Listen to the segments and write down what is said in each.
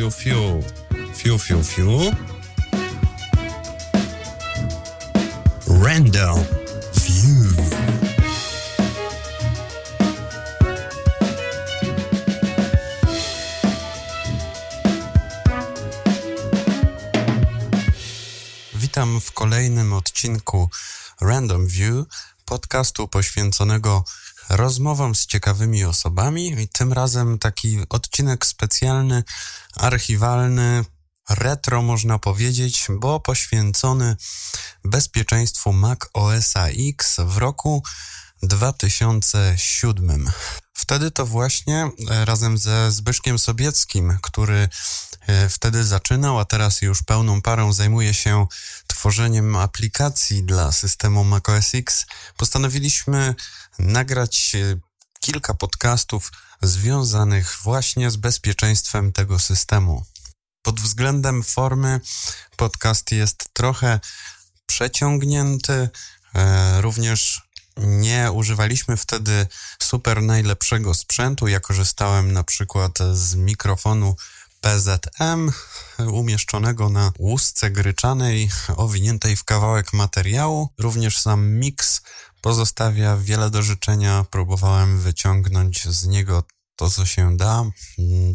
fiu, fiu. Fiu, fiu, fiu. Random View. Witam w kolejnym odcinku Random View, podcastu poświęconego rozmowom z ciekawymi osobami i tym razem taki odcinek specjalny, archiwalny, retro można powiedzieć, bo poświęcony bezpieczeństwu Mac OS X w roku 2007. Wtedy to właśnie e, razem ze Zbyszkiem Sobieckim, który e, wtedy zaczynał, a teraz już pełną parą zajmuje się tworzeniem aplikacji dla systemu macOS X, postanowiliśmy nagrać e, kilka podcastów związanych właśnie z bezpieczeństwem tego systemu. Pod względem formy podcast jest trochę przeciągnięty, również nie używaliśmy wtedy super najlepszego sprzętu. Ja korzystałem na przykład z mikrofonu PZM umieszczonego na łusce gryczanej owiniętej w kawałek materiału. Również sam mix pozostawia wiele do życzenia. Próbowałem wyciągnąć z niego to, co się da.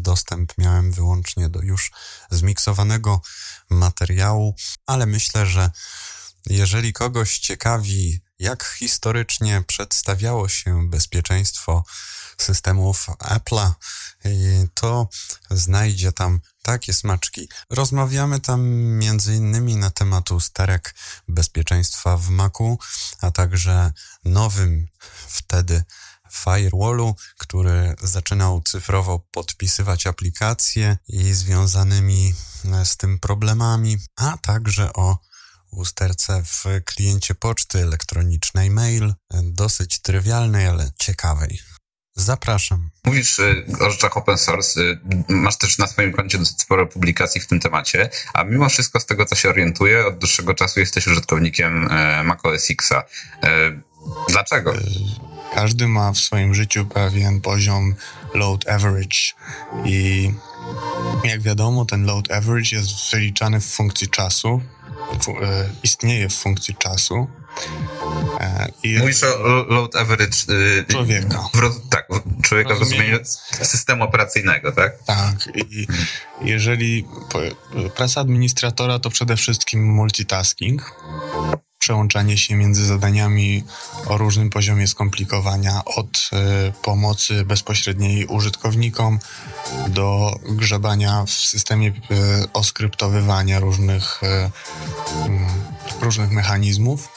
Dostęp miałem wyłącznie do już zmiksowanego materiału, ale myślę, że jeżeli kogoś ciekawi jak historycznie przedstawiało się bezpieczeństwo systemów Apple'a, to znajdzie tam takie smaczki. Rozmawiamy tam innymi na temat usterek bezpieczeństwa w Macu, a także nowym wtedy firewallu, który zaczynał cyfrowo podpisywać aplikacje i związanymi z tym problemami, a także o usterce w kliencie poczty elektronicznej mail, dosyć trywialnej, ale ciekawej. Zapraszam. Mówisz y, o rzeczach open source, y, masz też na swoim koncie dosyć sporo publikacji w tym temacie, a mimo wszystko z tego, co się orientuję, od dłuższego czasu jesteś użytkownikiem e, macOS Xa. E, dlaczego? E, każdy ma w swoim życiu pewien poziom load average i jak wiadomo, ten load average jest wyliczany w funkcji czasu, istnieje w funkcji czasu. I Mówisz o load average y, człowieka. W, tak, człowieka w rozumieniu systemu operacyjnego, tak? Tak. I jeżeli praca administratora to przede wszystkim multitasking, przełączanie się między zadaniami o różnym poziomie skomplikowania, od y, pomocy bezpośredniej użytkownikom do grzebania w systemie y, oskryptowywania różnych, y, różnych mechanizmów,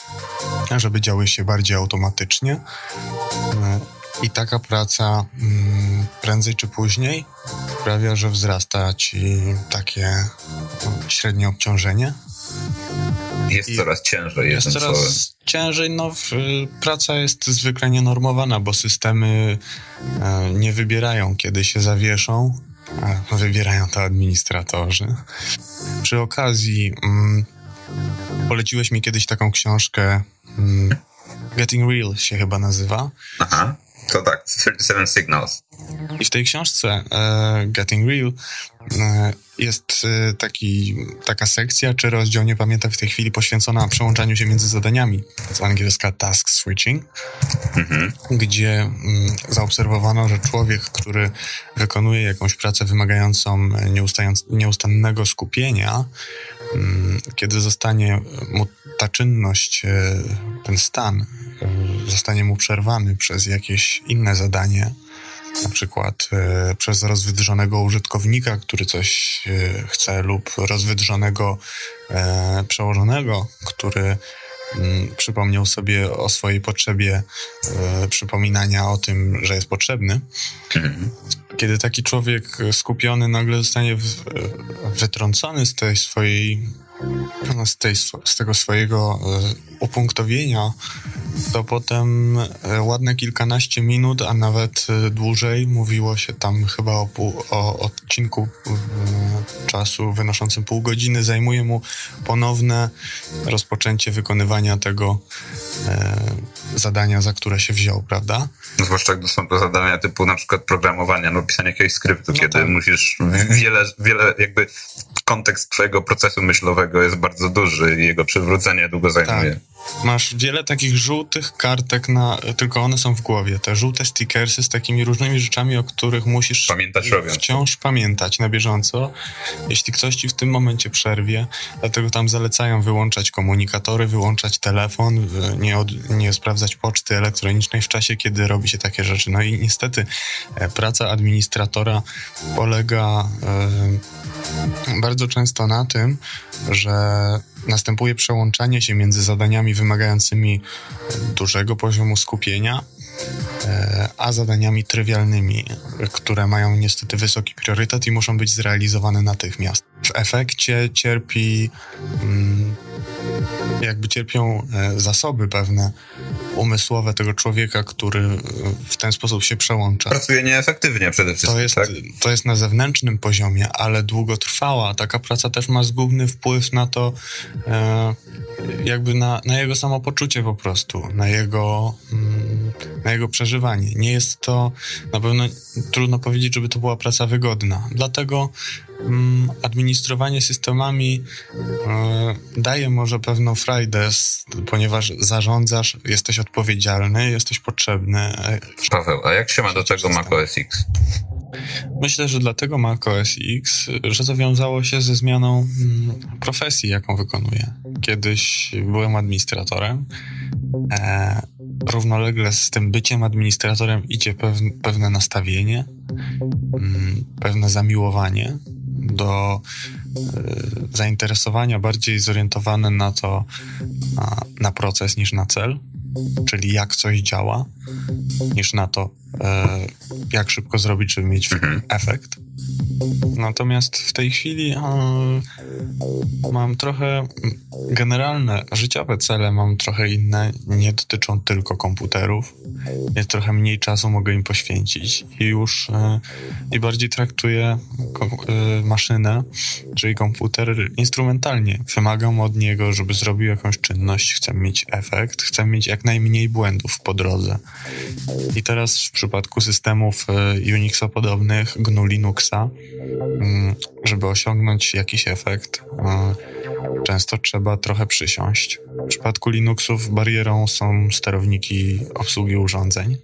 żeby działy się bardziej automatycznie. I taka praca mm, prędzej czy później sprawia, że wzrasta ci takie no, średnie obciążenie jest I coraz ciężej. Jest coraz słowem. ciężej. No, praca jest zwykle nienormowana, bo systemy e, nie wybierają, kiedy się zawieszą. Wybierają to administratorzy. Przy okazji mm, poleciłeś mi kiedyś taką książkę mm, Getting Real się chyba nazywa. Aha. To tak, 37 Signals. I w tej książce e, Getting Real e, jest e, taki, taka sekcja, czy rozdział, nie pamiętam w tej chwili, poświęcona przełączaniu się między zadaniami, z angielska task switching, mhm. gdzie m, mm, zaobserwowano, że człowiek, który wykonuje jakąś pracę wymagającą nieustannego skupienia, m, mm, kiedy zostanie mu ta czynność, ten stan zostanie mu przerwany przez jakieś inne zadanie, na przykład e, przez rozwydrzonego użytkownika, który coś e, chce, lub rozwydrzonego e, przełożonego, który mm, przypomniał sobie o swojej potrzebie przypominania o tym, że jest potrzebny. Kiedy taki człowiek skupiony nagle zostanie w, wytrącony z tej swojej z, tej, z tego swojego e, upunktowienia to potem e, ładne kilkanaście minut, a nawet e, dłużej, mówiło się tam chyba o, pół, o odcinku czasu wynoszącym pół godziny, zajmuje mu ponowne rozpoczęcie wykonywania tego e, zadania, za które się wziął, prawda? No, zwłaszcza gdy są to zadania typu na przykład programowania no pisania jakiegoś skryptu, no kiedy tak. musisz wiele, wiele jakby kontekst twojego procesu myślowego jest bardzo duży i jego przywrócenie długo zajmuje. Tak. Masz wiele takich żółtych kartek, na, tylko one są w głowie. Te żółte stickersy z takimi różnymi rzeczami, o których musisz pamiętać wciąż pamiętać na bieżąco. Jeśli ktoś ci w tym momencie przerwie, dlatego tam zalecają wyłączać komunikatory, wyłączać telefon, nie, od, nie sprawdzać poczty elektronicznej w czasie, kiedy robi się takie rzeczy. No i niestety e, praca administratora polega e, bardzo często na tym, że następuje przełączanie się między zadaniami wymagającymi dużego poziomu skupienia, e, a zadaniami trywialnymi, które mają niestety wysoki priorytet i muszą być zrealizowane natychmiast. W efekcie cierpi, mm, jakby cierpią e, zasoby pewne umysłowe tego człowieka, który w ten sposób się przełącza. Pracuje nieefektywnie przede wszystkim. To jest, tak? to jest na zewnętrznym poziomie, ale długotrwała. Taka praca też ma zgubny wpływ na to, e, jakby na, na jego samopoczucie po prostu, na jego, mm, na jego przeżywanie. Nie jest to, na pewno trudno powiedzieć, żeby to była praca wygodna. Dlatego mm, administrowanie systemami e, daje może pewną frajdę, ponieważ zarządzasz, jesteś odpowiedzialny, jesteś potrzebny. Paweł, a jak się ma do tego Mac OS X? Myślę, że dlatego Mac OS X, że zawiązało się ze zmianą mm, profesji, jaką wykonuję. Kiedyś byłem administratorem. E, równolegle z tym byciem administratorem idzie pewne, pewne nastawienie, mm, pewne zamiłowanie do e, zainteresowania bardziej zorientowane na to, na, na proces niż na cel, czyli jak coś działa, niż na to, e, jak szybko zrobić, żeby mieć mhm. efekt. Natomiast w tej chwili e, mam trochę generalne życiowe cele, mam trochę inne, nie dotyczą tylko komputerów. Jest trochę mniej czasu mogę im poświęcić i już e, i bardziej traktuję e, maszynę, czyli komputer instrumentalnie. Wymagam od niego, żeby zrobił jakąś czynność, chcę mieć efekt, chcę mieć jak najmniej błędów po drodze. I teraz w przypadku systemów Unixopodobnych, GNU Linuxa, Mm, żeby osiągnąć jakiś efekt, często trzeba trochę przysiąść. W przypadku Linuxów barierą są sterowniki obsługi urządzeń.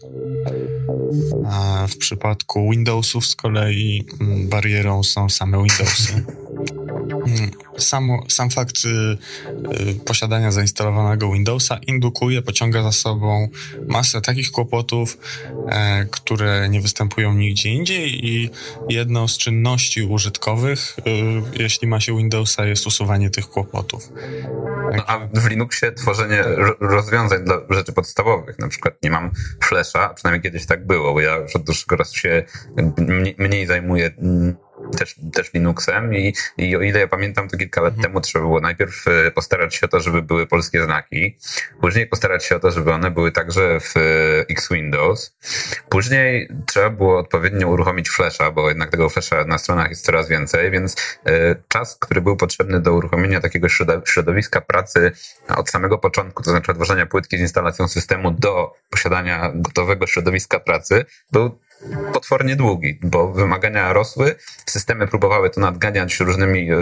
A w przypadku Windowsów z kolei mm, barierą są same Windowsy. Mm, samo, sam fakt y, y, posiadania zainstalowanego Windowsa indukuje, pociąga za sobą masę takich kłopotów, e, które nie występują nigdzie indziej i jedną z czynności użytkowych, y, jeśli ma się Windowsa, jest usuwanie tych kłopotów. No, a w Linuxie tworzenie rozwiązań dla rzeczy podstawowych, na przykład nie mam Flasha, przynajmniej kiedyś tak było, bo ja już od dłuższego czasu się mniej zajmuję mm, też, też Linuxem i, i o ile ja pamiętam, to kilka lat mhm. temu trzeba było najpierw e, postarać się o to, żeby były polskie znaki, później postarać się o to, żeby one były także w e, X Windows, później trzeba było odpowiednio uruchomić Flasha, bo jednak tego Flasha na stronach jest coraz więcej, więc e, czas, który był potrzebny do uruchomienia takiego środowiska pracy od samego początku, to znaczy odwożenia płytki z instalacją systemu do posiadania gotowego środowiska pracy, był potwornie długi, bo wymagania rosły, systemy próbowały to nadganiać różnymi e,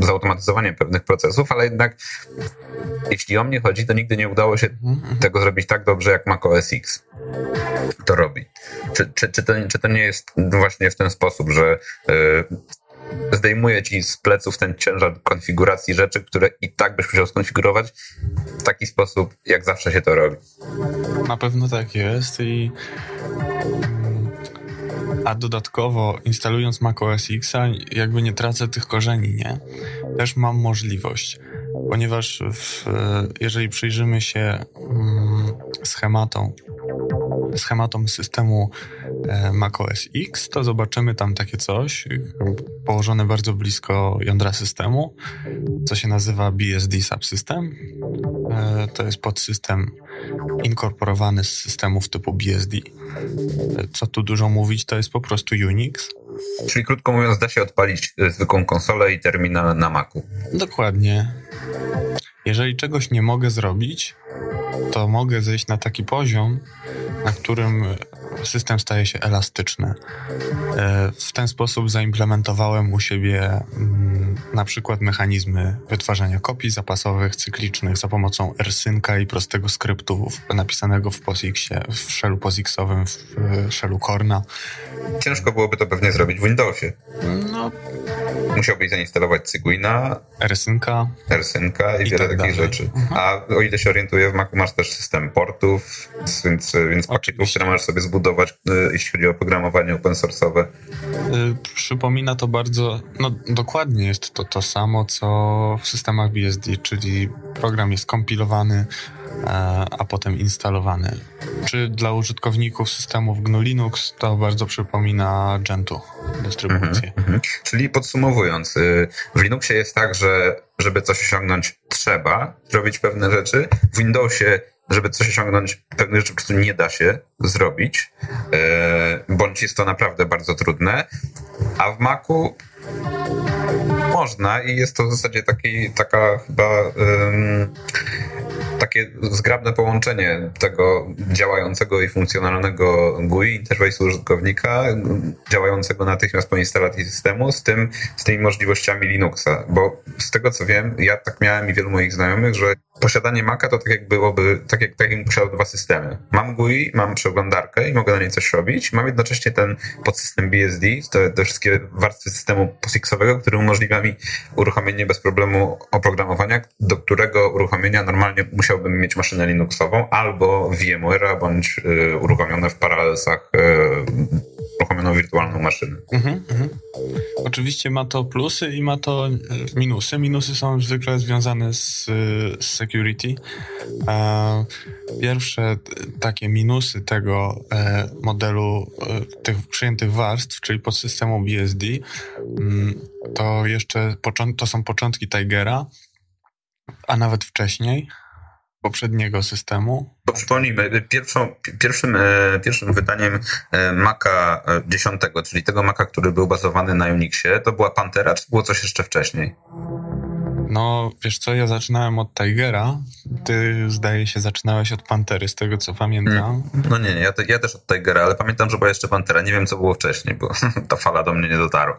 zautomatyzowaniem pewnych procesów, ale jednak jeśli o mnie chodzi, to nigdy nie udało się tego zrobić tak dobrze, jak Mac OS X to robi. Czy, czy, czy, to, czy to nie jest właśnie w ten sposób, że yy, zdejmuje ci z pleców ten ciężar konfiguracji rzeczy, które i tak byś musiał skonfigurować w taki sposób, jak zawsze się to robi. Na pewno tak jest i a dodatkowo instalując macOS X, jakby nie tracę tych korzeni, nie? Też mam możliwość, ponieważ w, jeżeli przyjrzymy się mm, schematom, schematom systemu e, macOS X, to zobaczymy tam takie coś położone bardzo blisko jądra systemu, co się nazywa BSD Subsystem. E, to jest podsystem inkorporowany z systemów typu BSD. E, co tu dużo mówić, to jest po prostu Unix. Czyli krótko mówiąc, da się odpalić zwykłą konsolę i terminal na Macu. Dokładnie. Jeżeli czegoś nie mogę zrobić, to mogę zejść na taki poziom, na którym system staje się elastyczny. E, w ten sposób zaimplementowałem u siebie mm, na przykład mechanizmy wytwarzania kopii zapasowych, cyklicznych za pomocą rsynka i prostego skryptu napisanego w POSIXie, w shellu POSIXowym, w shellu Korna. Ciężko byłoby to pewnie zrobić w Windowsie. No, Musiałbyś zainstalować Cygwina, rsynka, rsynka i, I wiele tak takich rzeczy. Mhm. A o ile się orientuję, w Macu masz też system portów, więc, więc pakietów, które możesz sobie zbudować, y, jeśli chodzi o programowanie open source'owe. Y, Przypomina to bardzo, no dokładnie jest to to samo, co w systemach BSD, czyli program jest kompilowany, e, a potem instalowany. Czy dla użytkowników systemów GNU Linux to bardzo przypomina Gentoo dystrybucję. Mhm. Czyli podsumowując, y, w Linuxie jest tak, że żeby coś osiągnąć, trzeba zrobić pewne rzeczy. W Windowsie, żeby coś osiągnąć, pewne rzeczy po prostu nie da się zrobić, e, bądź jest to naprawdę bardzo trudne. A w Macu można i jest to w zasadzie taki, taka chyba takie zgrabne połączenie tego działającego i funkcjonalnego GUI, interfejsu użytkownika, działającego natychmiast po instalacji systemu, z tym, z tymi możliwościami Linuxa. Bo z tego co wiem, ja tak miałem i wielu moich znajomych, że posiadanie Maca to tak jak byłoby, tak jak, tak jakbym posiadał dwa systemy. Mam GUI, mam przeglądarkę i mogę na niej coś robić. Mam jednocześnie ten podsystem BSD, te, te wszystkie warstwy systemu POSIXowego, który umożliwia mi uruchomienie bez problemu oprogramowania, do którego uruchomienia normalnie musiałbym mieć maszynę Linuxową albo VMware'a bądź y, uruchomione w Parallelsach y, uruchomioną wirtualną maszynę. Mhm, mhm. Oczywiście ma to plusy i ma to e, minusy. Minusy są zwykle związane z, e, z security. E, Pierwsze t- takie minusy tego e, modelu e, tych przyjętych warstw, czyli podsystemu BSD, mm, to jeszcze to są początki Tigera, a nawet wcześniej poprzedniego systemu. To przypomnijmy, pierwszą, pi- pierwszym, e, pierwszym wydaniem e, Maca e, 10, czyli tego Maca, który był bazowany na Unixie, to była Pantera, czy było coś jeszcze wcześniej? No, wiesz co, ja zaczynałem od Tigera, ty zdaje się zaczynałeś od Pantery, z tego co pamiętam. No nie, nie ja, te, ja też od Tigera, ale pamiętam, że była jeszcze Pantera. Nie wiem, co było wcześniej, bo ta fala do mnie nie dotarła.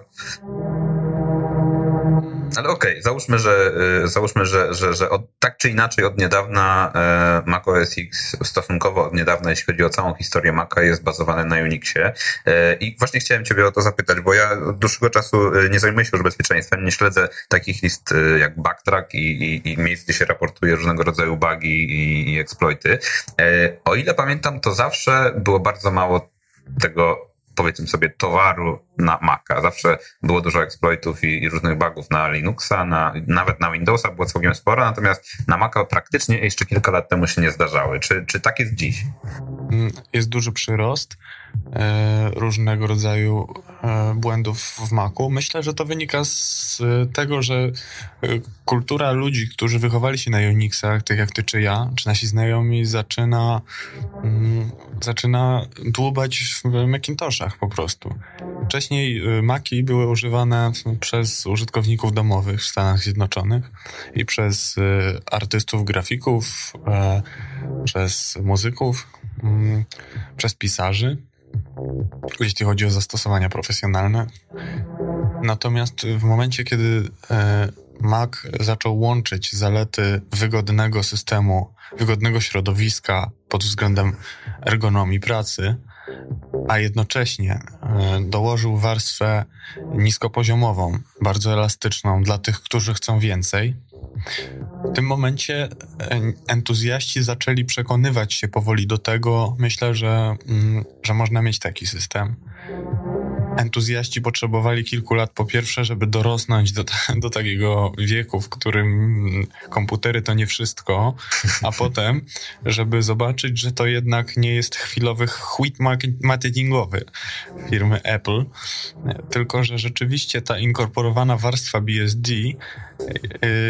Ale okej, załóżmy, że, y, załóżmy, że, że, że od, tak czy inaczej od niedawna e, Mac OS X stosunkowo od niedawna, jeśli chodzi o całą historię Maca, jest bazowany na Unixie. E, I właśnie chciałem Ciebie o to zapytać, bo ja od dłuższego czasu e, nie zajmuję się już bezpieczeństwem, nie śledzę takich list e, jak Backtrack i, i, i miejsc, gdzie się raportuje różnego rodzaju bugi i, i exploity. E, o ile pamiętam, to zawsze było bardzo mało tego powiedzmy sobie, towaru na Maca. Zawsze było dużo exploitów i, i różnych bugów na Linuxa, na, nawet na Windowsa było całkiem sporo, natomiast na Maca praktycznie jeszcze kilka lat temu się nie zdarzały. Czy, czy tak jest dziś? Mm, Jest duży przyrost e, różnego rodzaju e, błędów w Macu. Myślę, że to wynika z e, tego, że e, kultura ludzi, którzy wychowali się na Unixach, tak jak ty czy ja, czy nasi znajomi, zaczyna, mm, zaczyna dłubać w Macintoshach po prostu. Wcześniej y, Maki były używane przez użytkowników domowych w Stanach Zjednoczonych i przez y, artystów, grafików, e, przez muzyków, mm, przez pisarzy, jeśli chodzi o zastosowania profesjonalne. Natomiast w momencie, kiedy e, Mac zaczął łączyć zalety wygodnego systemu, wygodnego środowiska pod względem ergonomii pracy, a jednocześnie e, dołożył warstwę niskopoziomową, bardzo elastyczną dla tych, którzy chcą więcej. W tym momencie e, entuzjaści zaczęli przekonywać się powoli do tego. Myślę, że, mm, że można mieć taki system. Entuzjaści potrzebowali kilku lat, po pierwsze, żeby dorosnąć do, do takiego wieku, w którym komputery to nie wszystko, a potem, żeby zobaczyć, że to jednak nie jest chwilowy chwit marketingowy firmy Apple, tylko że rzeczywiście ta inkorporowana warstwa BSD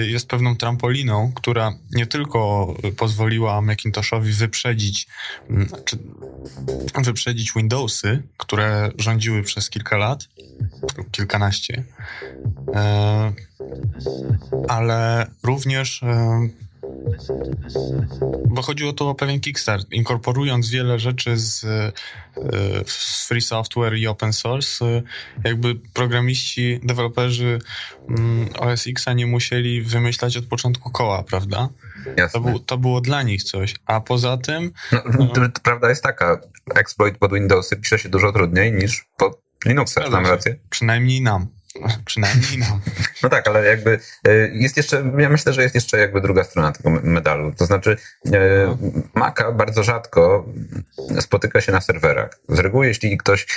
jest pewną trampoliną, która nie tylko pozwoliła Macintoshowi wyprzedzić, mm, czy wyprzedzić Windowsy, które rządziły przez kilka lat, kilkanaście, e, ale również e, bo chodziło tu o pewien Kickstart, inkorporując wiele rzeczy z, e, z free software i open source, e, jakby programiści, deweloperzy mm, OS Xa nie musieli wymyślać od początku koła, prawda? To, był, to było dla nich coś. A poza tym. No, no, prawda jest taka: exploit pod Windowsy pisze się dużo trudniej niż pod Linuxa, mam rację? Przynajmniej nam. Przynajmniej nam. No tak, ale jakby e, jest jeszcze, ja myślę, że jest jeszcze jakby druga strona tego medalu. To znaczy e, no. Maca bardzo rzadko spotyka się na serwerach. Z reguły, jeśli ktoś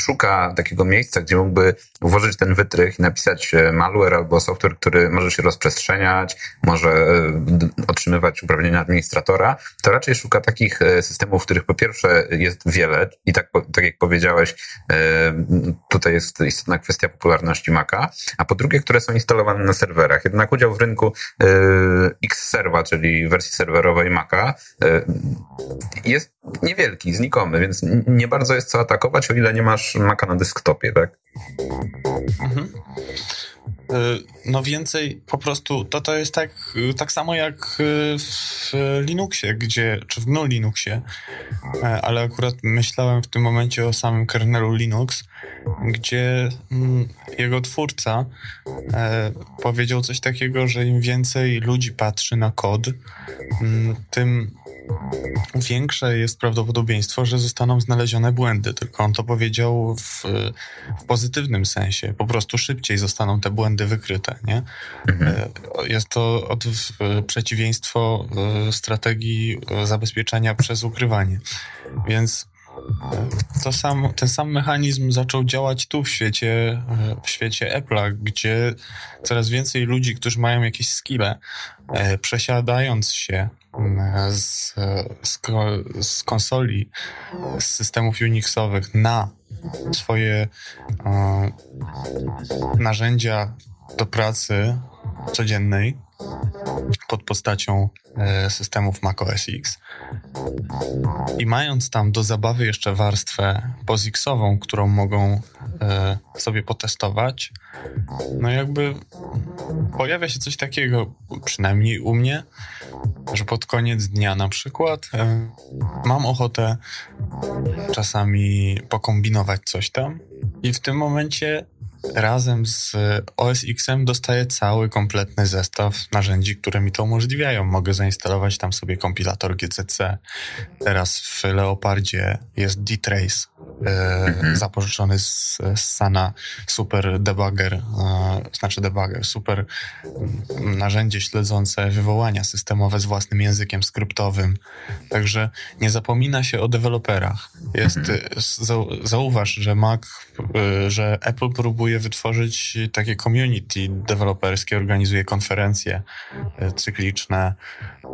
szuka takiego miejsca, gdzie mógłby włożyć ten wytrych i napisać e, malware albo software, który może się rozprzestrzeniać, może otrzymywać uprawnienia administratora, to raczej szuka takich systemów, w których po pierwsze jest wiele i tak, tak jak powiedziałeś, tutaj jest istotna kwestia popularności Maca, a po drugie, które są instalowane na serwerach. Jednak udział w rynku y, X-Serva, czyli wersji serwerowej Maca, y, jest niewielki, znikomy, więc nie bardzo jest co atakować, o ile nie masz Maca na desktopie, tak? Mhm. Y, no więcej po prostu to, to jest tak, tak samo jak y, w Linuxie, gdzie, czy w GNU Linuxie, y, ale akurat myślałem w tym momencie o samym kernelu Linux, gdzie mm, jego twórca powiedział coś takiego, że im więcej ludzi patrzy na kod, mm, tym większe jest prawdopodobieństwo, że zostaną znalezione błędy. Tylko on to powiedział w, w pozytywnym sensie. Po prostu szybciej zostaną te błędy wykryte. Nie? Mhm. E, jest to od, przeciwieństwo e, strategii zabezpieczenia przez ukrywanie. Więc to sam, ten sam mechanizm zaczął działać tu w świecie, w świecie Apple'a, gdzie coraz więcej ludzi, którzy mają jakieś skille, e, przesiadając się z, z, z konsoli, z systemów Unixowych na swoje e, narzędzia do pracy codziennej pod postacią e, systemów macOS X. I mając tam do zabawy jeszcze warstwę POSIXową, którą mogą e, sobie potestować, no jakby pojawia się coś takiego, przynajmniej u mnie, że pod koniec dnia na przykład e, mam ochotę czasami pokombinować coś tam i w tym momencie razem z OS X-em dostaję cały kompletny zestaw narzędzi, które mi to umożliwiają. Mogę zainstalować tam sobie kompilator GCC. Teraz w Leopardzie jest D-Trace, e, mhm. zapożyczony z, Sana super debugger, e, znaczy debugger, super narzędzie śledzące wywołania systemowe z własnym językiem skryptowym. Także nie zapomina się o deweloperach. Jest, mhm. zauważ, że Mac, e, że Apple próbuje wytworzyć takie community deweloperskie, organizuje konferencje e, cykliczne,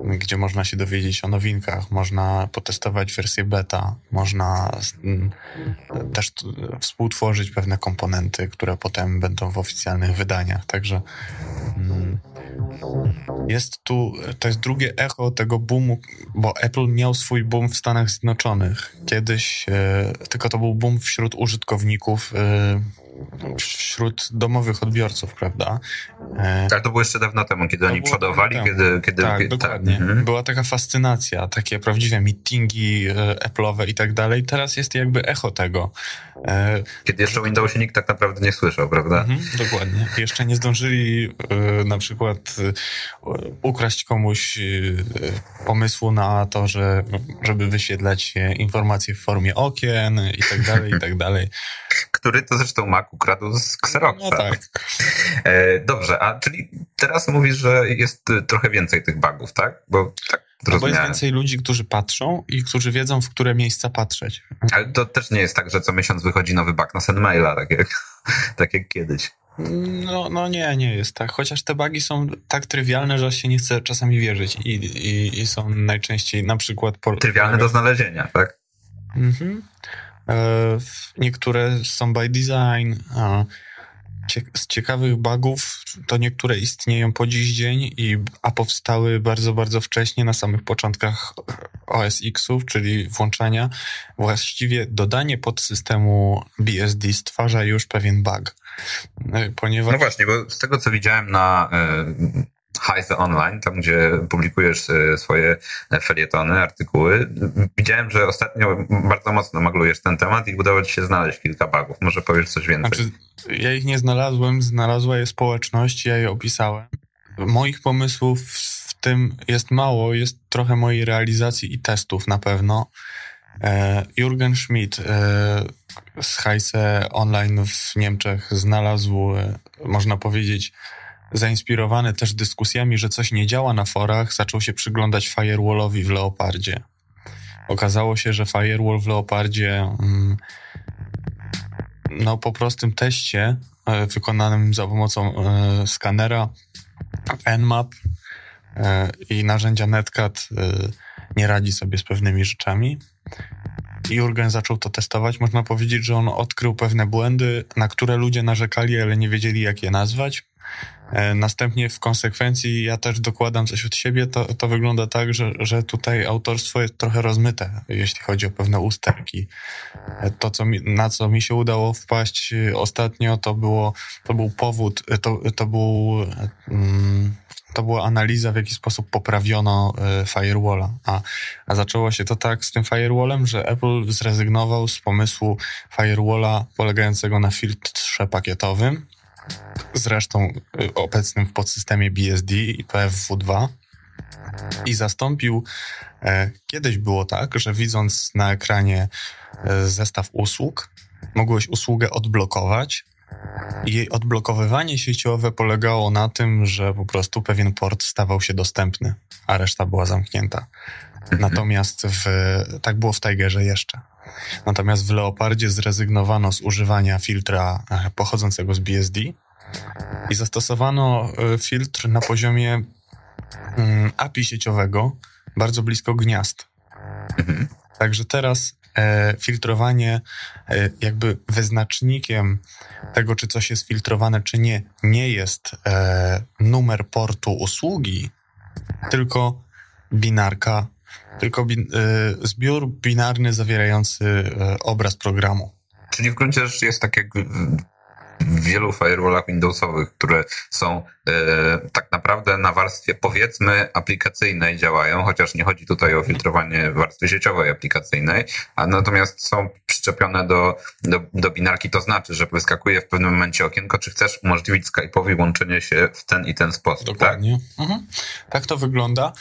gdzie można się dowiedzieć o nowinkach, można potestować wersję beta, można mm, też współtworzyć pewne komponenty, które potem będą w oficjalnych wydaniach. Także mm, jest tu, to jest drugie echo tego boomu, bo Apple miał swój boom w Stanach Zjednoczonych. Kiedyś, e, tylko to był boom wśród użytkowników e, wśród domowych odbiorców, prawda? E, tak, to było jeszcze dawno temu, kiedy oni przodowali, kiedy, kiedy... Tak, kiedy, dokładnie. Tak. Mhm. Była taka fascynacja, takie prawdziwe meetingi e, Apple'owe i tak dalej. Teraz jest jakby echo tego. E, kiedy jeszcze o Windowsie nikt tak naprawdę nie słyszał, prawda? Mhm, dokładnie. Jeszcze nie zdążyli na przykład ukraść komuś pomysłu na to, że, żeby wyświetlać informacje w formie okien i tak dalej, i tak dalej. Który to zresztą Mac ukradł z Xeroxa. No tak. E, dobrze, a czyli teraz mówisz, że jest trochę więcej tych bugów, tak? Bo tak no bo jest więcej ludzi, którzy patrzą i którzy wiedzą, w które miejsca patrzeć. Ale to też nie jest tak, że co miesiąc wychodzi nowy bug na SendMaila, tak jak, tak jak kiedyś. No, no nie, nie jest tak. Chociaż te bugi są tak trywialne, że się nie chce czasami wierzyć i, i, i są najczęściej na przykład... Por... Trywialne do znalezienia, tak? Mhm. E, niektóre są by design. z ciekawych bugów to niektóre istnieją po dziś dzień, i, a powstały bardzo, bardzo wcześnie na samych początkach OS X-ów, czyli włączania. Właściwie dodanie podsystemu BSD stwarza już pewien bug. E, ponieważ... No właśnie, bo z tego co widziałem na Heise Online, tam gdzie publikujesz e, swoje felietony, artykuły. Widziałem, że ostatnio bardzo mocno maglujesz ten temat i udało ci się znaleźć kilka bugów. Może powiesz coś więcej? Znaczy, ja ich nie znalazłem, znalazła je społeczność, ja je opisałem. Moich pomysłów w tym jest mało, jest trochę mojej realizacji i testów na pewno. E, Jürgen Schmidt e, z Heise Online w Niemczech znalazł, można powiedzieć, zainspirowany też dyskusjami, że coś nie działa na forach, zaczął się przyglądać firewallowi w Leopardzie. Okazało się, że firewall w Leopardzie mm, no, po prostym teście e, wykonanym za pomocą e, skanera Nmap e, i narzędzia Netcat nie radzi sobie z pewnymi rzeczami. Jurgen zaczął to testować. Można powiedzieć, że on odkrył pewne błędy, na które ludzie narzekali, ale nie wiedzieli, jak je nazwać. E, następnie w konsekwencji ja też dokładam coś od siebie. To, to wygląda tak, że, że tutaj autorstwo jest trochę rozmyte, jeśli chodzi o pewne usterki. E, to, co mi, na co mi się udało wpaść e, ostatnio, to, było, to był powód, to, to był. Mm, to była analiza, w jaki sposób poprawiono firewalla. A, a zaczęło się to tak z tym firewallem, że Apple zrezygnował z pomysłu firewalla polegającego na filtrze pakietowym, zresztą y, obecnym w podsystemie BSD i PFW2 i zastąpił. E, kiedyś było tak, że widząc na ekranie e, zestaw usług, mogłeś usługę odblokować. I jej odblokowywanie sieciowe polegało na tym, że po prostu pewien port stawał się dostępny, a reszta była zamknięta. Mhm. Natomiast w, tak było w Tigerze jeszcze. Natomiast w Leopardzie zrezygnowano z używania filtra e, pochodzącego z BSD i zastosowano e, filtr na poziomie mm, API sieciowego bardzo blisko gniazd. Mhm. Także teraz e, filtrowanie e, jakby wyznacznikiem tego, czy coś jest filtrowane, czy nie, nie jest e, numer portu usługi, tylko binarka tylko bin, y, zbiór binarny zawierający y, obraz programu. Czyli w gruncie rzeczy jest tak jak w wielu firewallach Windowsowych, które są e, tak naprawdę na warstwie powiedzmy aplikacyjnej działają, chociaż nie chodzi tutaj o filtrowanie warstwy sieciowej aplikacyjnej, a natomiast są przyczepione do, do, do binarki, to znaczy, że wyskakuje w pewnym momencie okienko, czy chcesz umożliwić Skype'owi łączenie się w ten i ten sposób. Tak? Dokładnie. Tak, mhm. tak to wygląda.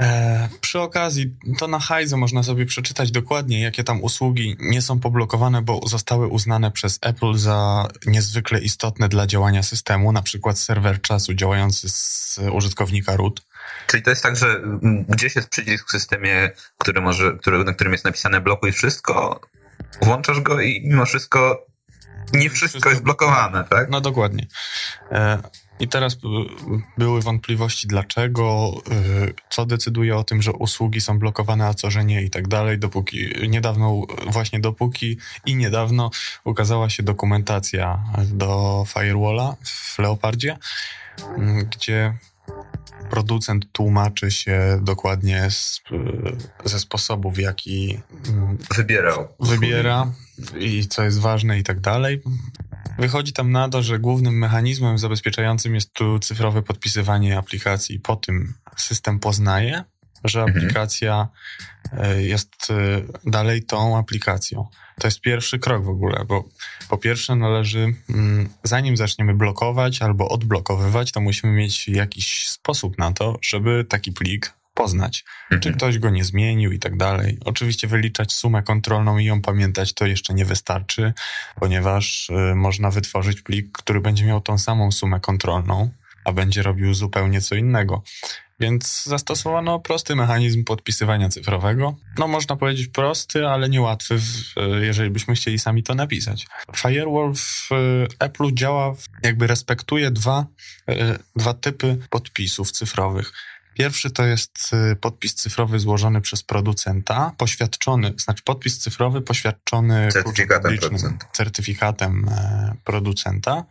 E, przy okazji, to na Hajze można sobie przeczytać dokładnie, jakie tam usługi nie są poblokowane, bo zostały uznane przez Apple za niezwykle istotne dla działania systemu, na przykład serwer czasu działający z użytkownika root. Czyli to jest tak, że gdzieś jest przycisk w systemie, który może, który, na którym jest napisane blokuj wszystko, włączasz go i mimo wszystko nie wszystko, wszystko jest blokowane, tak? No dokładnie. I teraz były wątpliwości, dlaczego, y, co decyduje o tym, że usługi są blokowane, a co, że nie i tak dalej. Dopóki niedawno, właśnie dopóki i niedawno ukazała się dokumentacja do Firewalla w Leopardzie, mm, gdzie producent tłumaczy się dokładnie z, y, ze sposobu, w jaki mm, wybierał. Wybiera i co jest ważne i tak dalej. Wychodzi tam na to, że głównym mechanizmem zabezpieczającym jest tu cyfrowe podpisywanie aplikacji. Po tym system poznaje, że mhm. aplikacja e, jest e, dalej tą aplikacją. To jest pierwszy krok w ogóle, bo po pierwsze należy, mm, zanim zaczniemy blokować albo odblokowywać, to musimy mieć jakiś sposób na to, żeby taki plik poznać, mhm. czy ktoś go nie zmienił i tak dalej. Oczywiście wyliczać sumę kontrolną i ją pamiętać to jeszcze nie wystarczy, ponieważ y, można wytworzyć plik, który będzie miał tą samą sumę kontrolną, a będzie robił zupełnie co innego. Więc zastosowano prosty mechanizm podpisywania cyfrowego. No, można powiedzieć prosty, ale niełatwy, y, jeżeli byśmy chcieli sami to napisać. Firewall w y, Apple działa, jakby respektuje dwa, dwa typy podpisów cyfrowych. Pierwszy to jest y, podpis cyfrowy złożony przez producenta, poświadczony, znaczy podpis cyfrowy poświadczony certyfikatem producenta. certyfikatem e, producenta,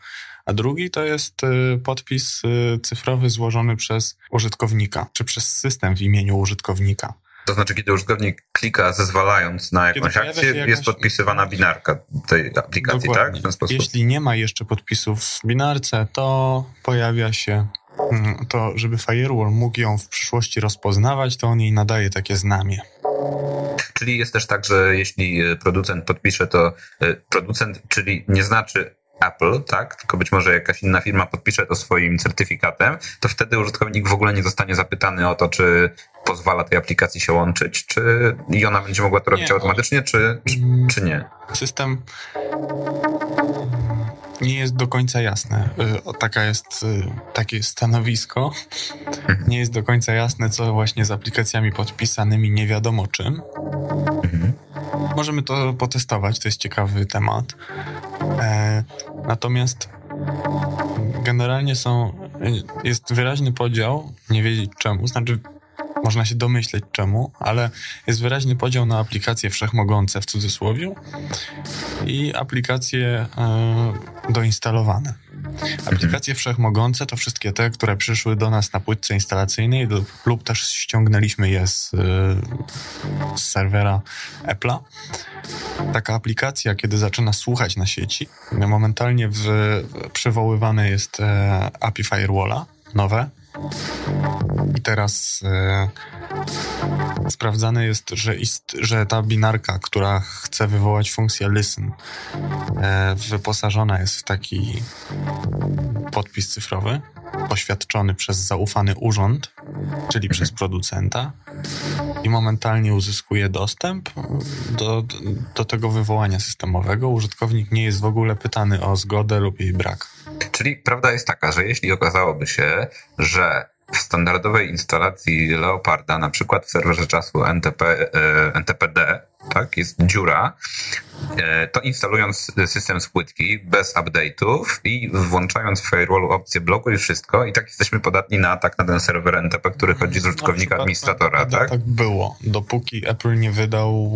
a drugi to jest y, podpis y, cyfrowy złożony przez użytkownika, czy przez system w imieniu użytkownika. To znaczy, kiedy użytkownik klika zezwalając na jakąś akcję, jakaś... jest podpisywana binarka tej aplikacji, Dokładnie. tak? W ten sposób. Jeśli nie ma jeszcze podpisów w binarce, to pojawia się mm, to, żeby firewall mógł ją w przyszłości rozpoznawać, to on jej nadaje takie znamie. Czyli jest też tak, że jeśli e, producent podpisze, to e, producent, czyli nie znaczy Apple, tak, tylko być może jakaś inna firma podpisze to swoim certyfikatem, to wtedy użytkownik w ogóle nie zostanie zapytany o to, czy pozwala tej aplikacji się łączyć, czy i ona będzie mogła to robić nie, automatycznie, czy, czy, mm. czy nie. System nie jest do końca jasne. Y, taka jest, y, takie stanowisko. Mhm. Nie jest do końca jasne, co właśnie z aplikacjami podpisanymi nie wiadomo czym. Mhm. Możemy to potestować, to jest ciekawy temat. E, natomiast generalnie są, jest wyraźny podział, nie wiedzieć czemu, znaczy można się domyśleć czemu, ale jest wyraźny podział na aplikacje wszechmogące w cudzysłowie i aplikacje e, doinstalowane. Aplikacje wszechmogące to wszystkie te, które przyszły do nas na płytce instalacyjnej lub też ściągnęliśmy je z, e, z serwera Apple'a. Taka aplikacja, kiedy zaczyna słuchać na sieci, momentalnie w, przywoływane jest e, API Firewalla nowe, i teraz e, sprawdzane jest, że, ist, że ta binarka, która chce wywołać funkcję listen, e, wyposażona jest w taki podpis cyfrowy, poświadczony przez zaufany urząd, czyli przez producenta i momentalnie uzyskuje dostęp do, do tego wywołania systemowego. Użytkownik nie jest w ogóle pytany o zgodę lub jej brak. Czyli prawda jest taka, że jeśli okazałoby się, że w standardowej instalacji Leoparda, na przykład w serwerze czasu NTP, e, NTPD, tak, jest dziura, e, to instalując system z płytki bez update'ów i włączając w firewallu opcję blokuj wszystko i tak jesteśmy podatni na atak na ten serwer NTP, który chodzi z użytkownika administratora, tak, tak? Tak było, dopóki Apple nie wydał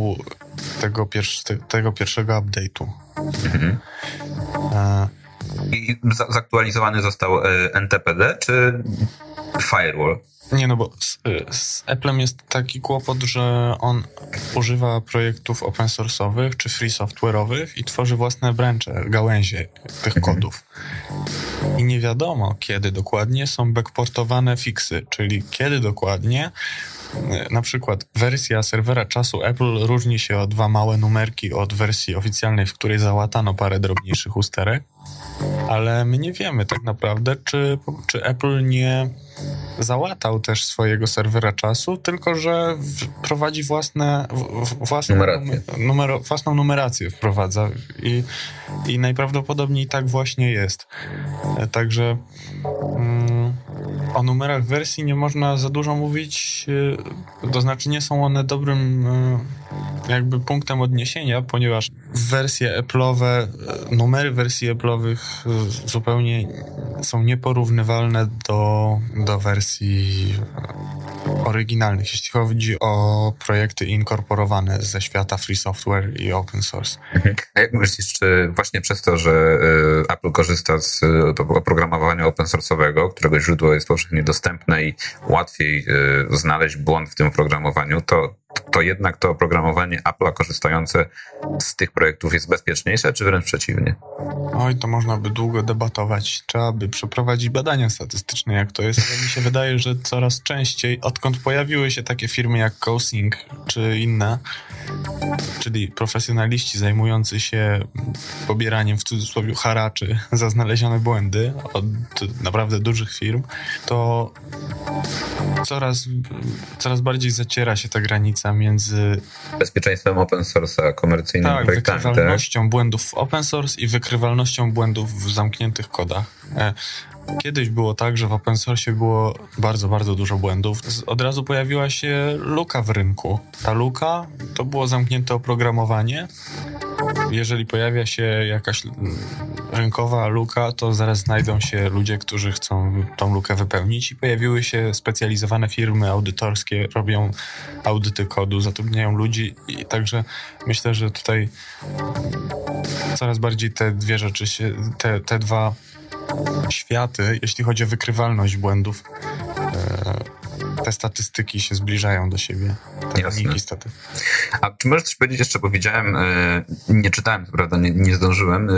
tego, tego pierwszego update'u. Mhm. E, I zaktualizowany został NTPD, czy firewall. Nie, no bo z, z Applem jest taki kłopot, że on używa projektów open source'owych czy free software'owych i tworzy własne brancze, gałęzie tych mhm. kodów. I nie wiadomo, kiedy dokładnie są backportowane fixy, czyli kiedy dokładnie na przykład wersja serwera czasu Apple różni się o dwa małe numerki od wersji oficjalnej, w której załatano parę drobniejszych usterek ale my nie wiemy tak naprawdę, czy, czy Apple nie załatał też swojego serwera czasu, tylko że prowadzi własne, własną, numero, własną numerację wprowadza i, i najprawdopodobniej tak właśnie jest. Także mm, o numerach wersji nie można za dużo mówić, e, to znaczy nie są one dobrym e, jakby punktem odniesienia, ponieważ wersje Apple'owe, numery wersji Apple'owych zupełnie są nieporównywalne do, do wersji oryginalnych, jeśli chodzi o projekty inkorporowane ze świata free software i open source. Mhm. A jak myślisz, czy właśnie przez to, że e, Apple korzysta z e, oprogramowania open source'owego, którego źródło jest powszechnie dostępne i łatwiej znaleźć błąd w tym oprogramowaniu, to to jednak to oprogramowanie Apple'a korzystające z tych projektów jest bezpieczniejsze, czy wręcz przeciwnie? Oj, to można by długo debatować. Trzeba by przeprowadzić badania statystyczne, jak to jest. Ale mi się wydaje, że coraz częściej, odkąd pojawiły się takie firmy jak CoSync czy inne, czyli profesjonaliści zajmujący się pobieraniem w cudzysłowie haraczy za znalezione błędy od naprawdę dużych firm, to coraz, coraz bardziej zaciera się ta granica między bezpieczeństwem open source a komercyjnym tak, projektami. Wykrywalnością tak? błędów w open source i wykrywalnością błędów w zamkniętych kodach. Kiedyś było tak, że w open source było bardzo, bardzo dużo błędów. Od razu pojawiła się luka w rynku. Ta luka to było zamknięte oprogramowanie jeżeli pojawia się jakaś rynkowa luka, to zaraz znajdą się ludzie, którzy chcą tą lukę wypełnić i pojawiły się specjalizowane firmy audytorskie, robią audyty kodu, zatrudniają ludzi i także myślę, że tutaj coraz bardziej te dwie rzeczy się, te, te dwa światy, jeśli chodzi o wykrywalność błędów, e, te statystyki się zbliżają do siebie. Te Jasne. staty. A czy możesz coś powiedzieć jeszcze, bo widziałem, e, nie czytałem, prawda, nie, nie zdążyłem, e,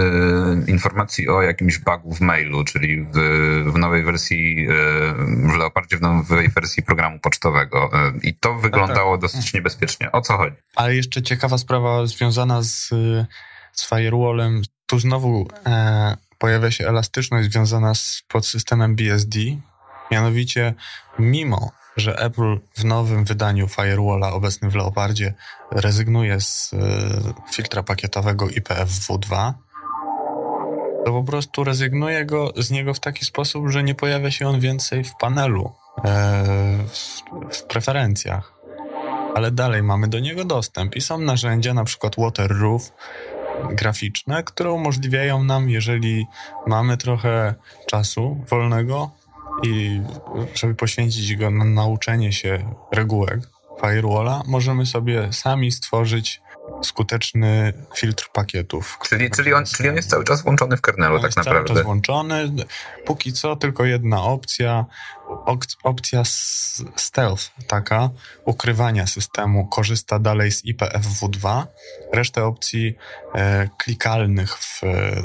informacji o jakimś bugu w mailu, czyli w, w nowej wersji, w Leopardzie, w nowej wersji programu pocztowego. I to wyglądało dosyć niebezpiecznie. O co chodzi? Ale jeszcze ciekawa sprawa związana z, z firewallem. Tu znowu e, pojawia się elastyczność związana z podsystemem BSD. Mianowicie, mimo że Apple w nowym wydaniu firewalla obecnym w Leopardzie rezygnuje z e, filtra pakietowego IPFW2, to po prostu rezygnuje go, z niego w taki sposób, że nie pojawia się on więcej w panelu, e, w, w preferencjach ale dalej mamy do niego dostęp i są narzędzia, na przykład Waterroof graficzne, które umożliwiają nam, jeżeli mamy trochę czasu wolnego i żeby poświęcić go na nauczenie się regułek firewalla, możemy sobie sami stworzyć skuteczny filtr pakietów. Czyli, czyli, on, czyli on jest cały czas włączony w kernelu, On tak jest cały naprawdę. czas włączony. Póki co tylko jedna opcja, opcja stealth, taka, ukrywania systemu, korzysta dalej z IPFW2. Resztę opcji e, klikalnych w,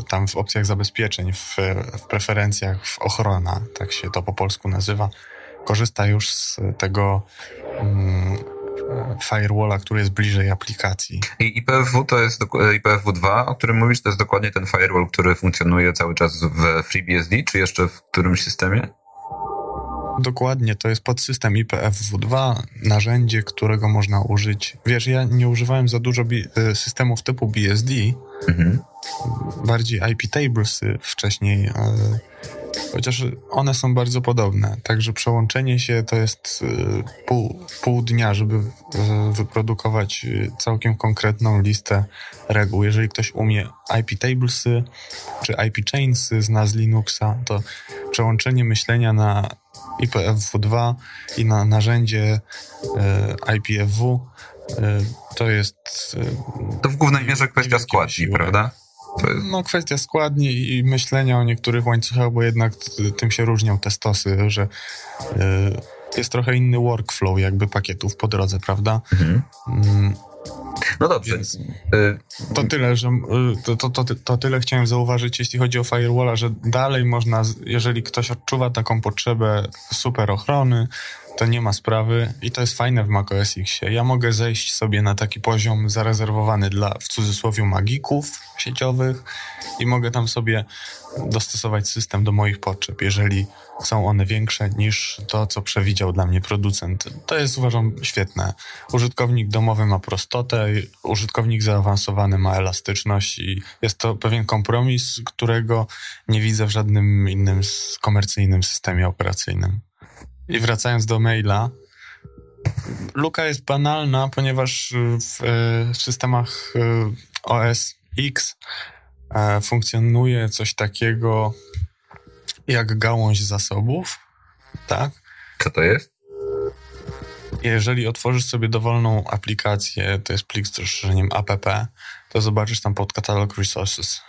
tam w opcjach zabezpieczeń, w, w preferencjach, w ochrona, tak się to po polsku nazywa, korzysta już z tego mm, firewalla, który jest bliżej aplikacji. I IPFW to jest e, IPFW2, o którym mówisz, to jest dokładnie ten firewall, który funkcjonuje cały czas w FreeBSD, czy jeszcze w którymś systemie? Dokładnie, to jest podsystem IPFW2, narzędzie, którego można użyć. Wiesz, ja nie używałem za dużo y, systemów typu BSD, Mhm. bardziej IP tablesy wcześniej, y, chociaż one są bardzo podobne. Także przełączenie się to jest y, pół, pół dnia, żeby wyprodukować y, całkiem konkretną listę reguł. Jeżeli ktoś umie IP tablesy czy IP chainsy, zna z Linuxa, to przełączenie myślenia na IPFW2 i na narzędzie y, IPFW to jest To w głównej mierze kwestia składni, prawda? No, kwestia składni i myślenia o niektórych łańcuchach, bo jednak tym się różnią te stosy, że y, jest trochę inny workflow jakby pakietów po drodze, prawda? mhm. Mm, No dobrze. Więc- Y, To tyle, że y, to, to, to, to tyle chciałem zauważyć, jeśli chodzi o firewalla, że dalej można, jeżeli ktoś odczuwa taką potrzebę super ochrony, to nie ma sprawy i to jest fajne w macOS X. Ja mogę zejść sobie na taki poziom zarezerwowany dla w cudzysłowie magików sieciowych i mogę tam sobie dostosować system do moich potrzeb, jeżeli są one większe niż to, co przewidział dla mnie producent. To jest uważam świetne. Użytkownik domowy ma prostotę, użytkownik zaawansowany ma elastyczność i jest to pewien kompromis, którego nie widzę w żadnym innym komercyjnym systemie operacyjnym. I wracając do maila, luka jest banalna, ponieważ w, e, w systemach e, OS X e, funkcjonuje coś takiego jak gałąź zasobów, tak? co to jest? Jeżeli otworzysz sobie dowolną aplikację, to jest plik z rozszerzeniem app, to zobaczysz tam podkatalog resources.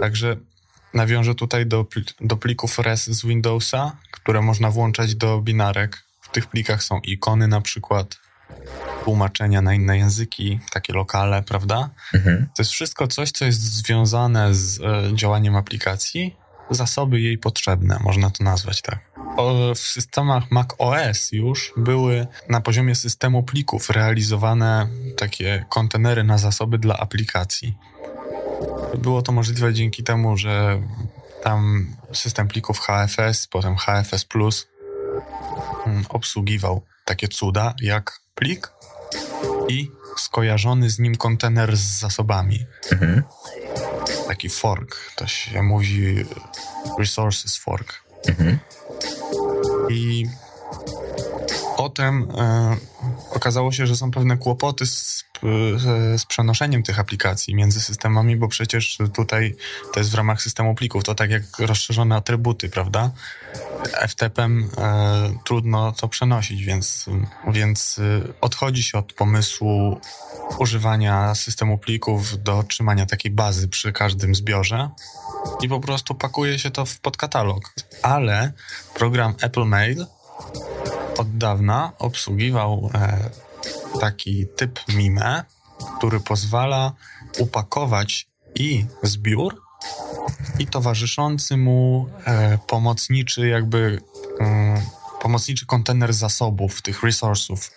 Także nawiążę tutaj do, do plików res z Windowsa, które można włączać do binarek. W tych plikach są ikony na przykład, tłumaczenia na inne języki, takie lokale, prawda? Mhm. To jest wszystko coś, co jest związane z e, działaniem aplikacji, zasoby jej potrzebne, można to nazwać tak. O, w systemach Mac OS już były na poziomie systemu plików realizowane takie kontenery na zasoby dla aplikacji. Było to możliwe dzięki temu, że tam system plików HFS, potem HFS Plus mm, obsługiwał takie cuda jak plik i skojarzony z nim kontener z zasobami. Mhm. Taki fork, to się mówi resources fork. Mhm. I potem e, okazało się, że są pewne kłopoty z, z przenoszeniem tych aplikacji między systemami, bo przecież tutaj to jest w ramach systemu plików, to tak jak rozszerzone atrybuty, prawda? FTP-em e, trudno to przenosić, więc, więc e, odchodzi się od pomysłu używania systemu plików do trzymania takiej bazy przy każdym zbiorze i po prostu pakuje się to w podkatalog. Ale program Apple Mail od dawna obsługiwał e, taki typ mime, który pozwala upakować i zbiór, i towarzyszący mu e, pomocniczy jakby e, pomocniczy kontener zasobów, tych resursów.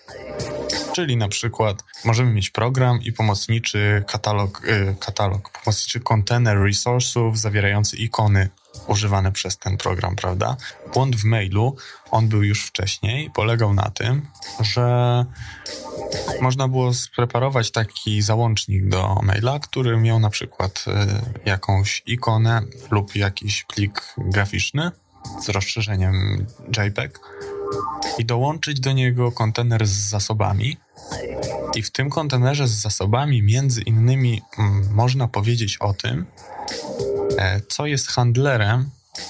Czyli na przykład możemy mieć program i pomocniczy katalog, katalog pomocniczy kontener resursów zawierający ikony używane przez ten program, prawda? Błąd w mailu, on był już wcześniej, polegał na tym, że można było spreparować taki załącznik do maila, który miał na przykład y, jakąś ikonę lub jakiś plik graficzny z rozszerzeniem JPEG i dołączyć do niego kontener z zasobami. I w tym kontenerze z zasobami, między innymi, mm, można powiedzieć o tym, co jest handlerem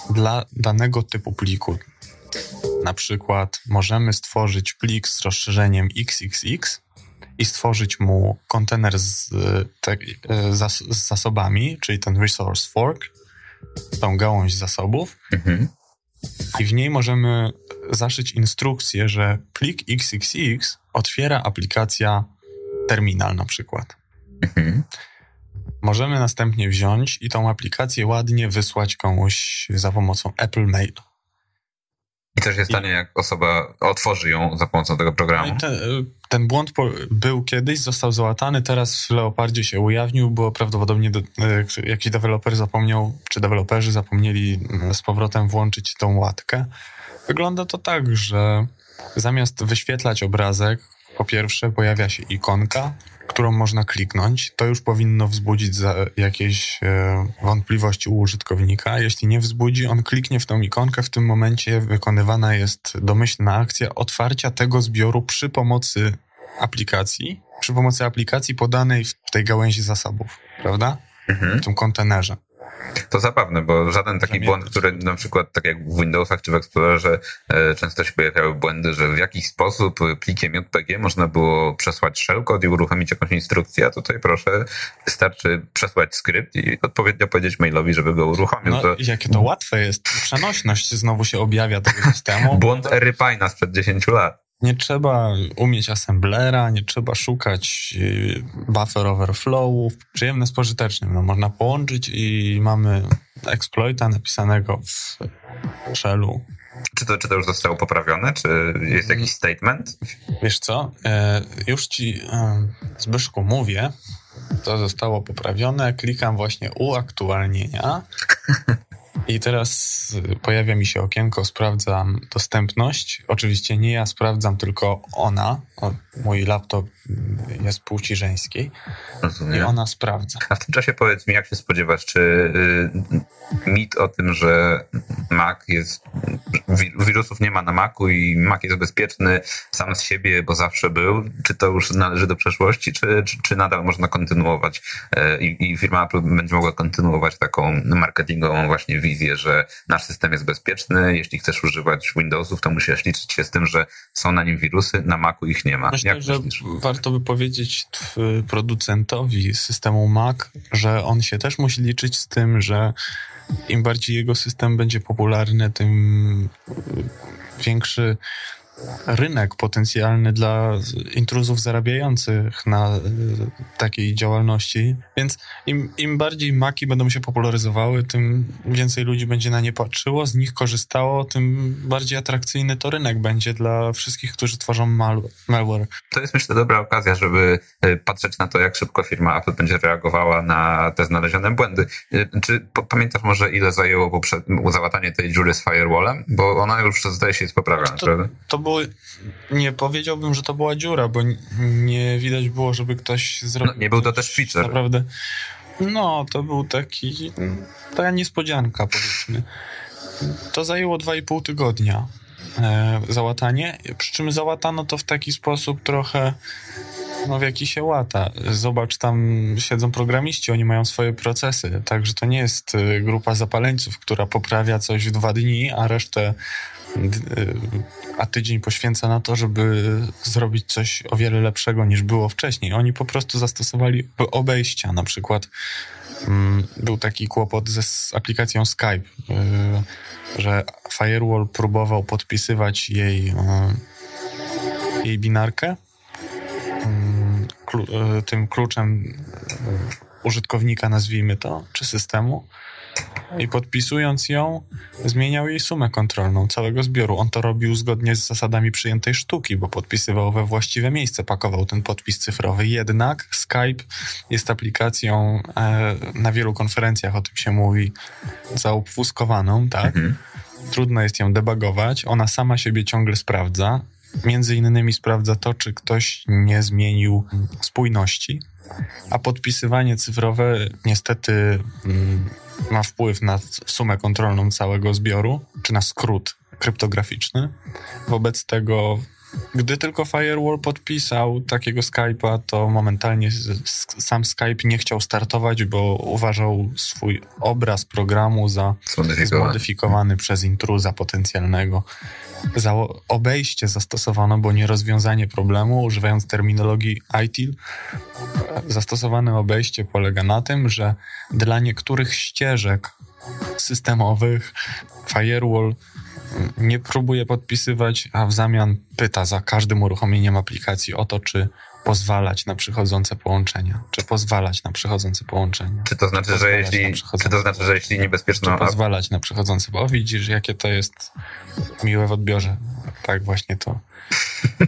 dla danego typu pliku. Na przykład możemy stworzyć plik z rozszerzeniem XXX i stworzyć mu kontener z, te, e, z zasobami, czyli ten resource fork, tą gałąź zasobów. Mhm. I w niej możemy zaszyć instrukcję, że plik XXX otwiera aplikacja terminal na przykład. Mhm. Możemy następnie wziąć i tą aplikację ładnie wysłać komuś za pomocą Apple Mail. I też jest stanie, jak osoba otworzy ją za pomocą tego programu. No ten, ten, błąd był kiedyś, został załatany, teraz w Leopardzie się ujawnił, bo prawdopodobnie do, e, jakiś deweloper zapomniał, czy deweloperzy zapomnieli mm, z powrotem włączyć tą łatkę. Wygląda to tak, że zamiast wyświetlać obrazek, po pierwsze pojawia się ikonka, którą można kliknąć, to już powinno wzbudzić jakieś e, wątpliwości u użytkownika. Jeśli nie wzbudzi, on kliknie w tą ikonkę, w tym momencie wykonywana jest domyślna akcja otwarcia tego zbioru przy pomocy aplikacji, przy pomocy aplikacji podanej w tej gałęzi zasobów, prawda? Mhm. W tym kontenerze. To zabawne, bo żaden taki błąd, który na przykład tak jak w Windowsach czy w Explorerze e, często się pojawiały błędy, że w jakiś sposób plikiem JPG można było przesłać shellcode i uruchomić jakąś instrukcję, a tutaj proszę, wystarczy przesłać skrypt i odpowiednio powiedzieć mailowi, żeby go uruchomił. No, to... Jakie to łatwe jest. Przenośność znowu się objawia tego systemu. Błąd Erypina sprzed 10 lat. Nie trzeba umieć assemblera, nie trzeba szukać y, buffer overflowów. Przyjemne z pożytecznym. No, można połączyć i mamy exploita napisanego w shellu. Czy to, czy to już zostało poprawione? Czy jest jakiś statement? Wiesz co? E, już ci e, Zbyszku mówię. To zostało poprawione. Klikam właśnie uaktualnienia. I teraz pojawia mi się okienko, sprawdzam dostępność. Oczywiście nie ja sprawdzam, tylko ona. Mój laptop jest płci żeńskiej. Rozumiem. I ona sprawdza. A w tym czasie powiedz mi, jak się spodziewasz, czy y, mit o tym, że Mac jest, wirusów nie ma na Macu i Mac jest bezpieczny sam z siebie, bo zawsze był, czy to już należy do przeszłości, czy, czy, czy nadal można kontynuować y, i, firma Apple będzie mogła kontynuować taką marketingową właśnie wizję, że nasz system jest bezpieczny, jeśli chcesz używać Windowsów, to musisz liczyć się z tym, że są na nim wirusy, na Macu ich nie ma. Myślę, jak że myślisz? warto by powiedzieć producentowi systemu Mac, że on się też musi liczyć z tym, że im bardziej jego system będzie popularny, tym większy rynek potencjalny dla intruzów zarabiających na y, takiej działalności. Więc im, im bardziej maki będą się popularyzowały, tym więcej ludzi będzie na nie patrzyło, z nich korzystało, tym bardziej atrakcyjny to rynek będzie dla wszystkich, którzy tworzą malware. To jest myślę dobra okazja, żeby y, patrzeć na to, jak szybko firma Apple będzie reagowała na te znalezione błędy. Y, czy pamiętasz może, ile zajęło załatanie tej dziury z firewallem? Bo ona już zdaje się jest poprawiona, to, prawda? To było, nie powiedziałbym, że to była dziura, bo nie widać było, żeby ktoś zrobił. No, nie był to też feature. Naprawdę. No, to był taki, taka niespodzianka, powiedzmy. To zajęło 2,5 tygodnia. e, załatanie, przy czym załatano to w taki sposób trochę no w jaki się łata. Zobacz, tam siedzą programiści, oni mają swoje procesy, także to nie jest y, grupa zapaleńców, która poprawia coś w dwa dni, a resztę a tydzień poświęca na to, żeby zrobić coś o wiele lepszego niż było wcześniej. Oni po prostu zastosowali obejścia. Na przykład mm, był taki kłopot ze z aplikacją Skype, y, że Firewall próbował podpisywać jej, jej binarkę tym kluczem użytkownika, nazwijmy to, czy systemu. I podpisując ją, zmieniał jej sumę kontrolną całego zbioru. On to robił zgodnie z zasadami przyjętej sztuki, bo podpisywał we właściwe miejsce, pakował ten podpis cyfrowy. Jednak Skype jest aplikacją, e, na wielu konferencjach o tym się mówi, zaobfuskowaną, tak? Mhm. Trudno jest ją debugować. Ona sama siebie ciągle sprawdza Między innymi sprawdza to, czy ktoś nie zmienił spójności, a podpisywanie cyfrowe niestety mm, ma wpływ na sumę kontrolną całego zbioru, czy na skrót kryptograficzny. Wobec tego, gdy tylko Firewall podpisał takiego Skype'a, to momentalnie sam Skype nie chciał startować, bo uważał swój obraz programu za zmodyfikowany przez intruza potencjalnego obejście zastosowano, bo nie rozwiązanie problemu, używając terminologii ITIL. Zastosowane obejście polega na tym, że dla niektórych ścieżek systemowych firewall nie próbuje podpisywać, a w zamian pyta za każdym uruchomieniem aplikacji o to, czy pozwalać na przychodzące połączenia, czy pozwalać na przychodzące połączenia. Czy to znaczy, że jeśli, czy to znaczy, że jeśli niebezpieczne... Czy pozwalać na przychodzące, bo widzisz, jakie to jest miłe w odbiorze. Tak właśnie to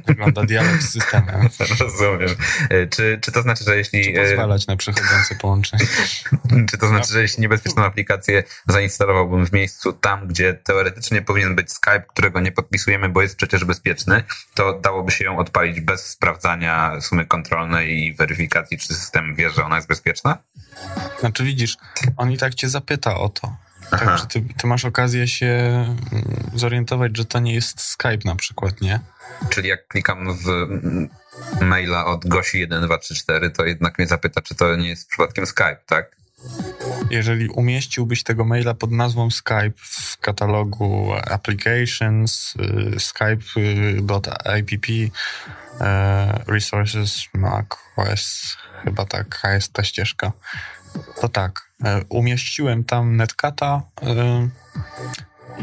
Wygląda dialog z systemem. Rozumiem. E, czy, czy to znaczy, że jeśli... Czy pozwalać na przechodzące połączenie. czy to znaczy, że jeśli niebezpieczną aplikację zainstalowałbym w miejscu tam, gdzie teoretycznie powinien być Skype, którego nie podpisujemy, bo jest przecież bezpieczny, to dałoby się ją odpalić bez sprawdzania sumy kontrolnej i weryfikacji, czy system wie, że ona jest bezpieczna? Znaczy widzisz, on i tak cię zapyta o to. Także ty, ty, masz okazję się mm, zorientować, że to nie jest Skype na przykład, nie? Czyli jak klikam w maila od Gosi1234, to jednak mnie zapyta, czy to nie jest przypadkiem Skype, tak? Jeżeli umieściłbyś tego maila pod nazwą Skype w katalogu applications, y, skype.ipp, y, resources, Mac OS, chyba tak, jest ta ścieżka, to tak, umieściłem tam Netcata e,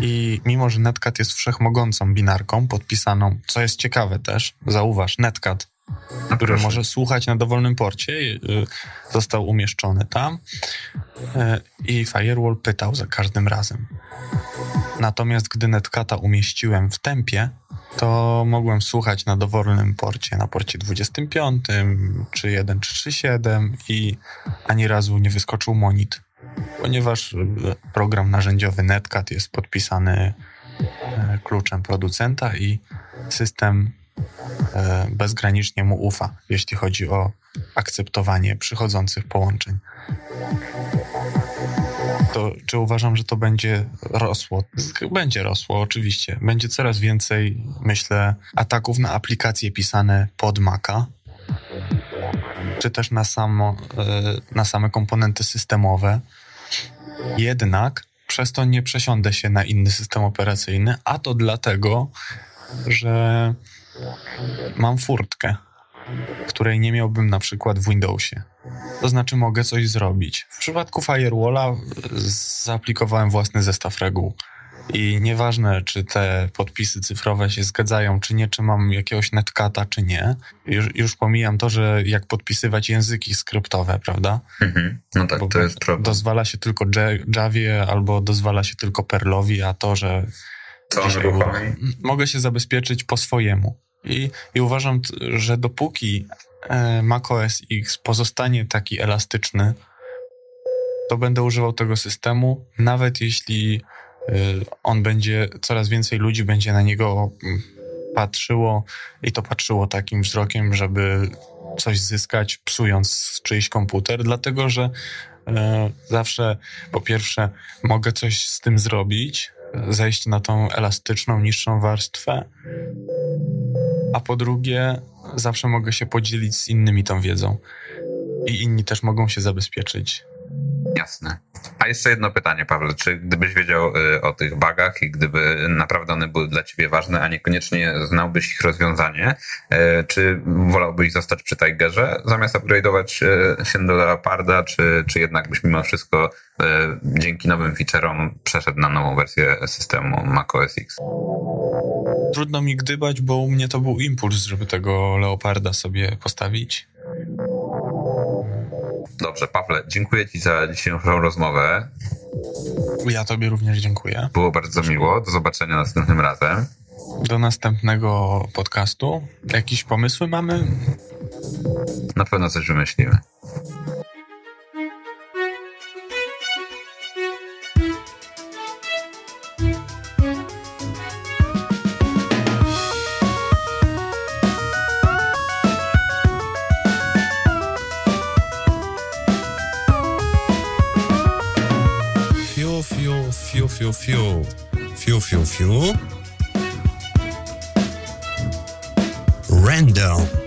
i mimo, że Netcat jest wszechmogącą binarką podpisaną, co jest ciekawe też, zauważ, Netcat, który może słuchać na dowolnym porcie, e, został umieszczony tam i Firewall pytał za każdym razem. Natomiast gdy Netcata umieściłem w tempie, to mogłem słuchać na dowolnym porcie, na porcie 25, czy 1, czy 37 i ani razu nie wyskoczył monit, ponieważ program narzędziowy Netcat jest podpisany e, kluczem producenta i system e, bezgranicznie mu ufa, jeśli chodzi o akceptowanie przychodzących połączeń to czy uważam, że to będzie rosło? Będzie rosło, oczywiście. Będzie coraz więcej, myślę, ataków na aplikacje pisane pod Maca, czy też na, samo, e, na same komponenty systemowe. Jednak przez to nie przesiądę się na inny system operacyjny, a to dlatego, że mam furtkę, której nie miałbym na przykład w Windowsie. To znaczy mogę coś zrobić. W przypadku Firewalla zaaplikowałem własny zestaw reguł. I nieważne, czy te podpisy cyfrowe się zgadzają, czy nie, czy mam jakiegoś netkata, czy nie. Już, już pomijam to, że jak podpisywać języki skryptowe, prawda? Mhm. No tak, Bo to jest problem. Dozwala się tylko Javie albo dozwala się tylko Perlowi, a to, że to mogę się zabezpieczyć po swojemu. I, I uważam, że dopóki e, macOS X pozostanie taki elastyczny, to będę używał tego systemu, nawet jeśli e, on będzie, coraz więcej ludzi będzie na niego patrzyło i to patrzyło takim wzrokiem, żeby coś zyskać, psując czyjś komputer, dlatego że e, zawsze po pierwsze mogę coś z tym zrobić, zejść na tą elastyczną, niższą warstwę, a po drugie, zawsze mogę się podzielić z innymi tą wiedzą i inni też mogą się zabezpieczyć. Jasne. A jeszcze jedno pytanie, Paweł. Czy gdybyś wiedział y, o tych bagach i gdyby naprawdę one były dla ciebie ważne, a niekoniecznie znałbyś ich rozwiązanie, y, czy wolałbyś zostać przy Tigerze zamiast upgrade'ować y, się do Leoparda, czy, czy jednak byś mimo wszystko dzięki nowym feature'om przeszedł na nową wersję systemu macOS X? Trudno mi gdybać, bo u mnie to był impuls, żeby tego Leoparda sobie postawić. Dobrze, Pawle, dziękuję Ci za dzisiejszą rozmowę. Ja Tobie również dziękuję. Było bardzo miło. Do zobaczenia następnym razem. Do następnego podcastu. Jakieś pomysły mamy? Na pewno coś wymyślimy. Fiu, fiu. Fiu, fiu, fiu. Random.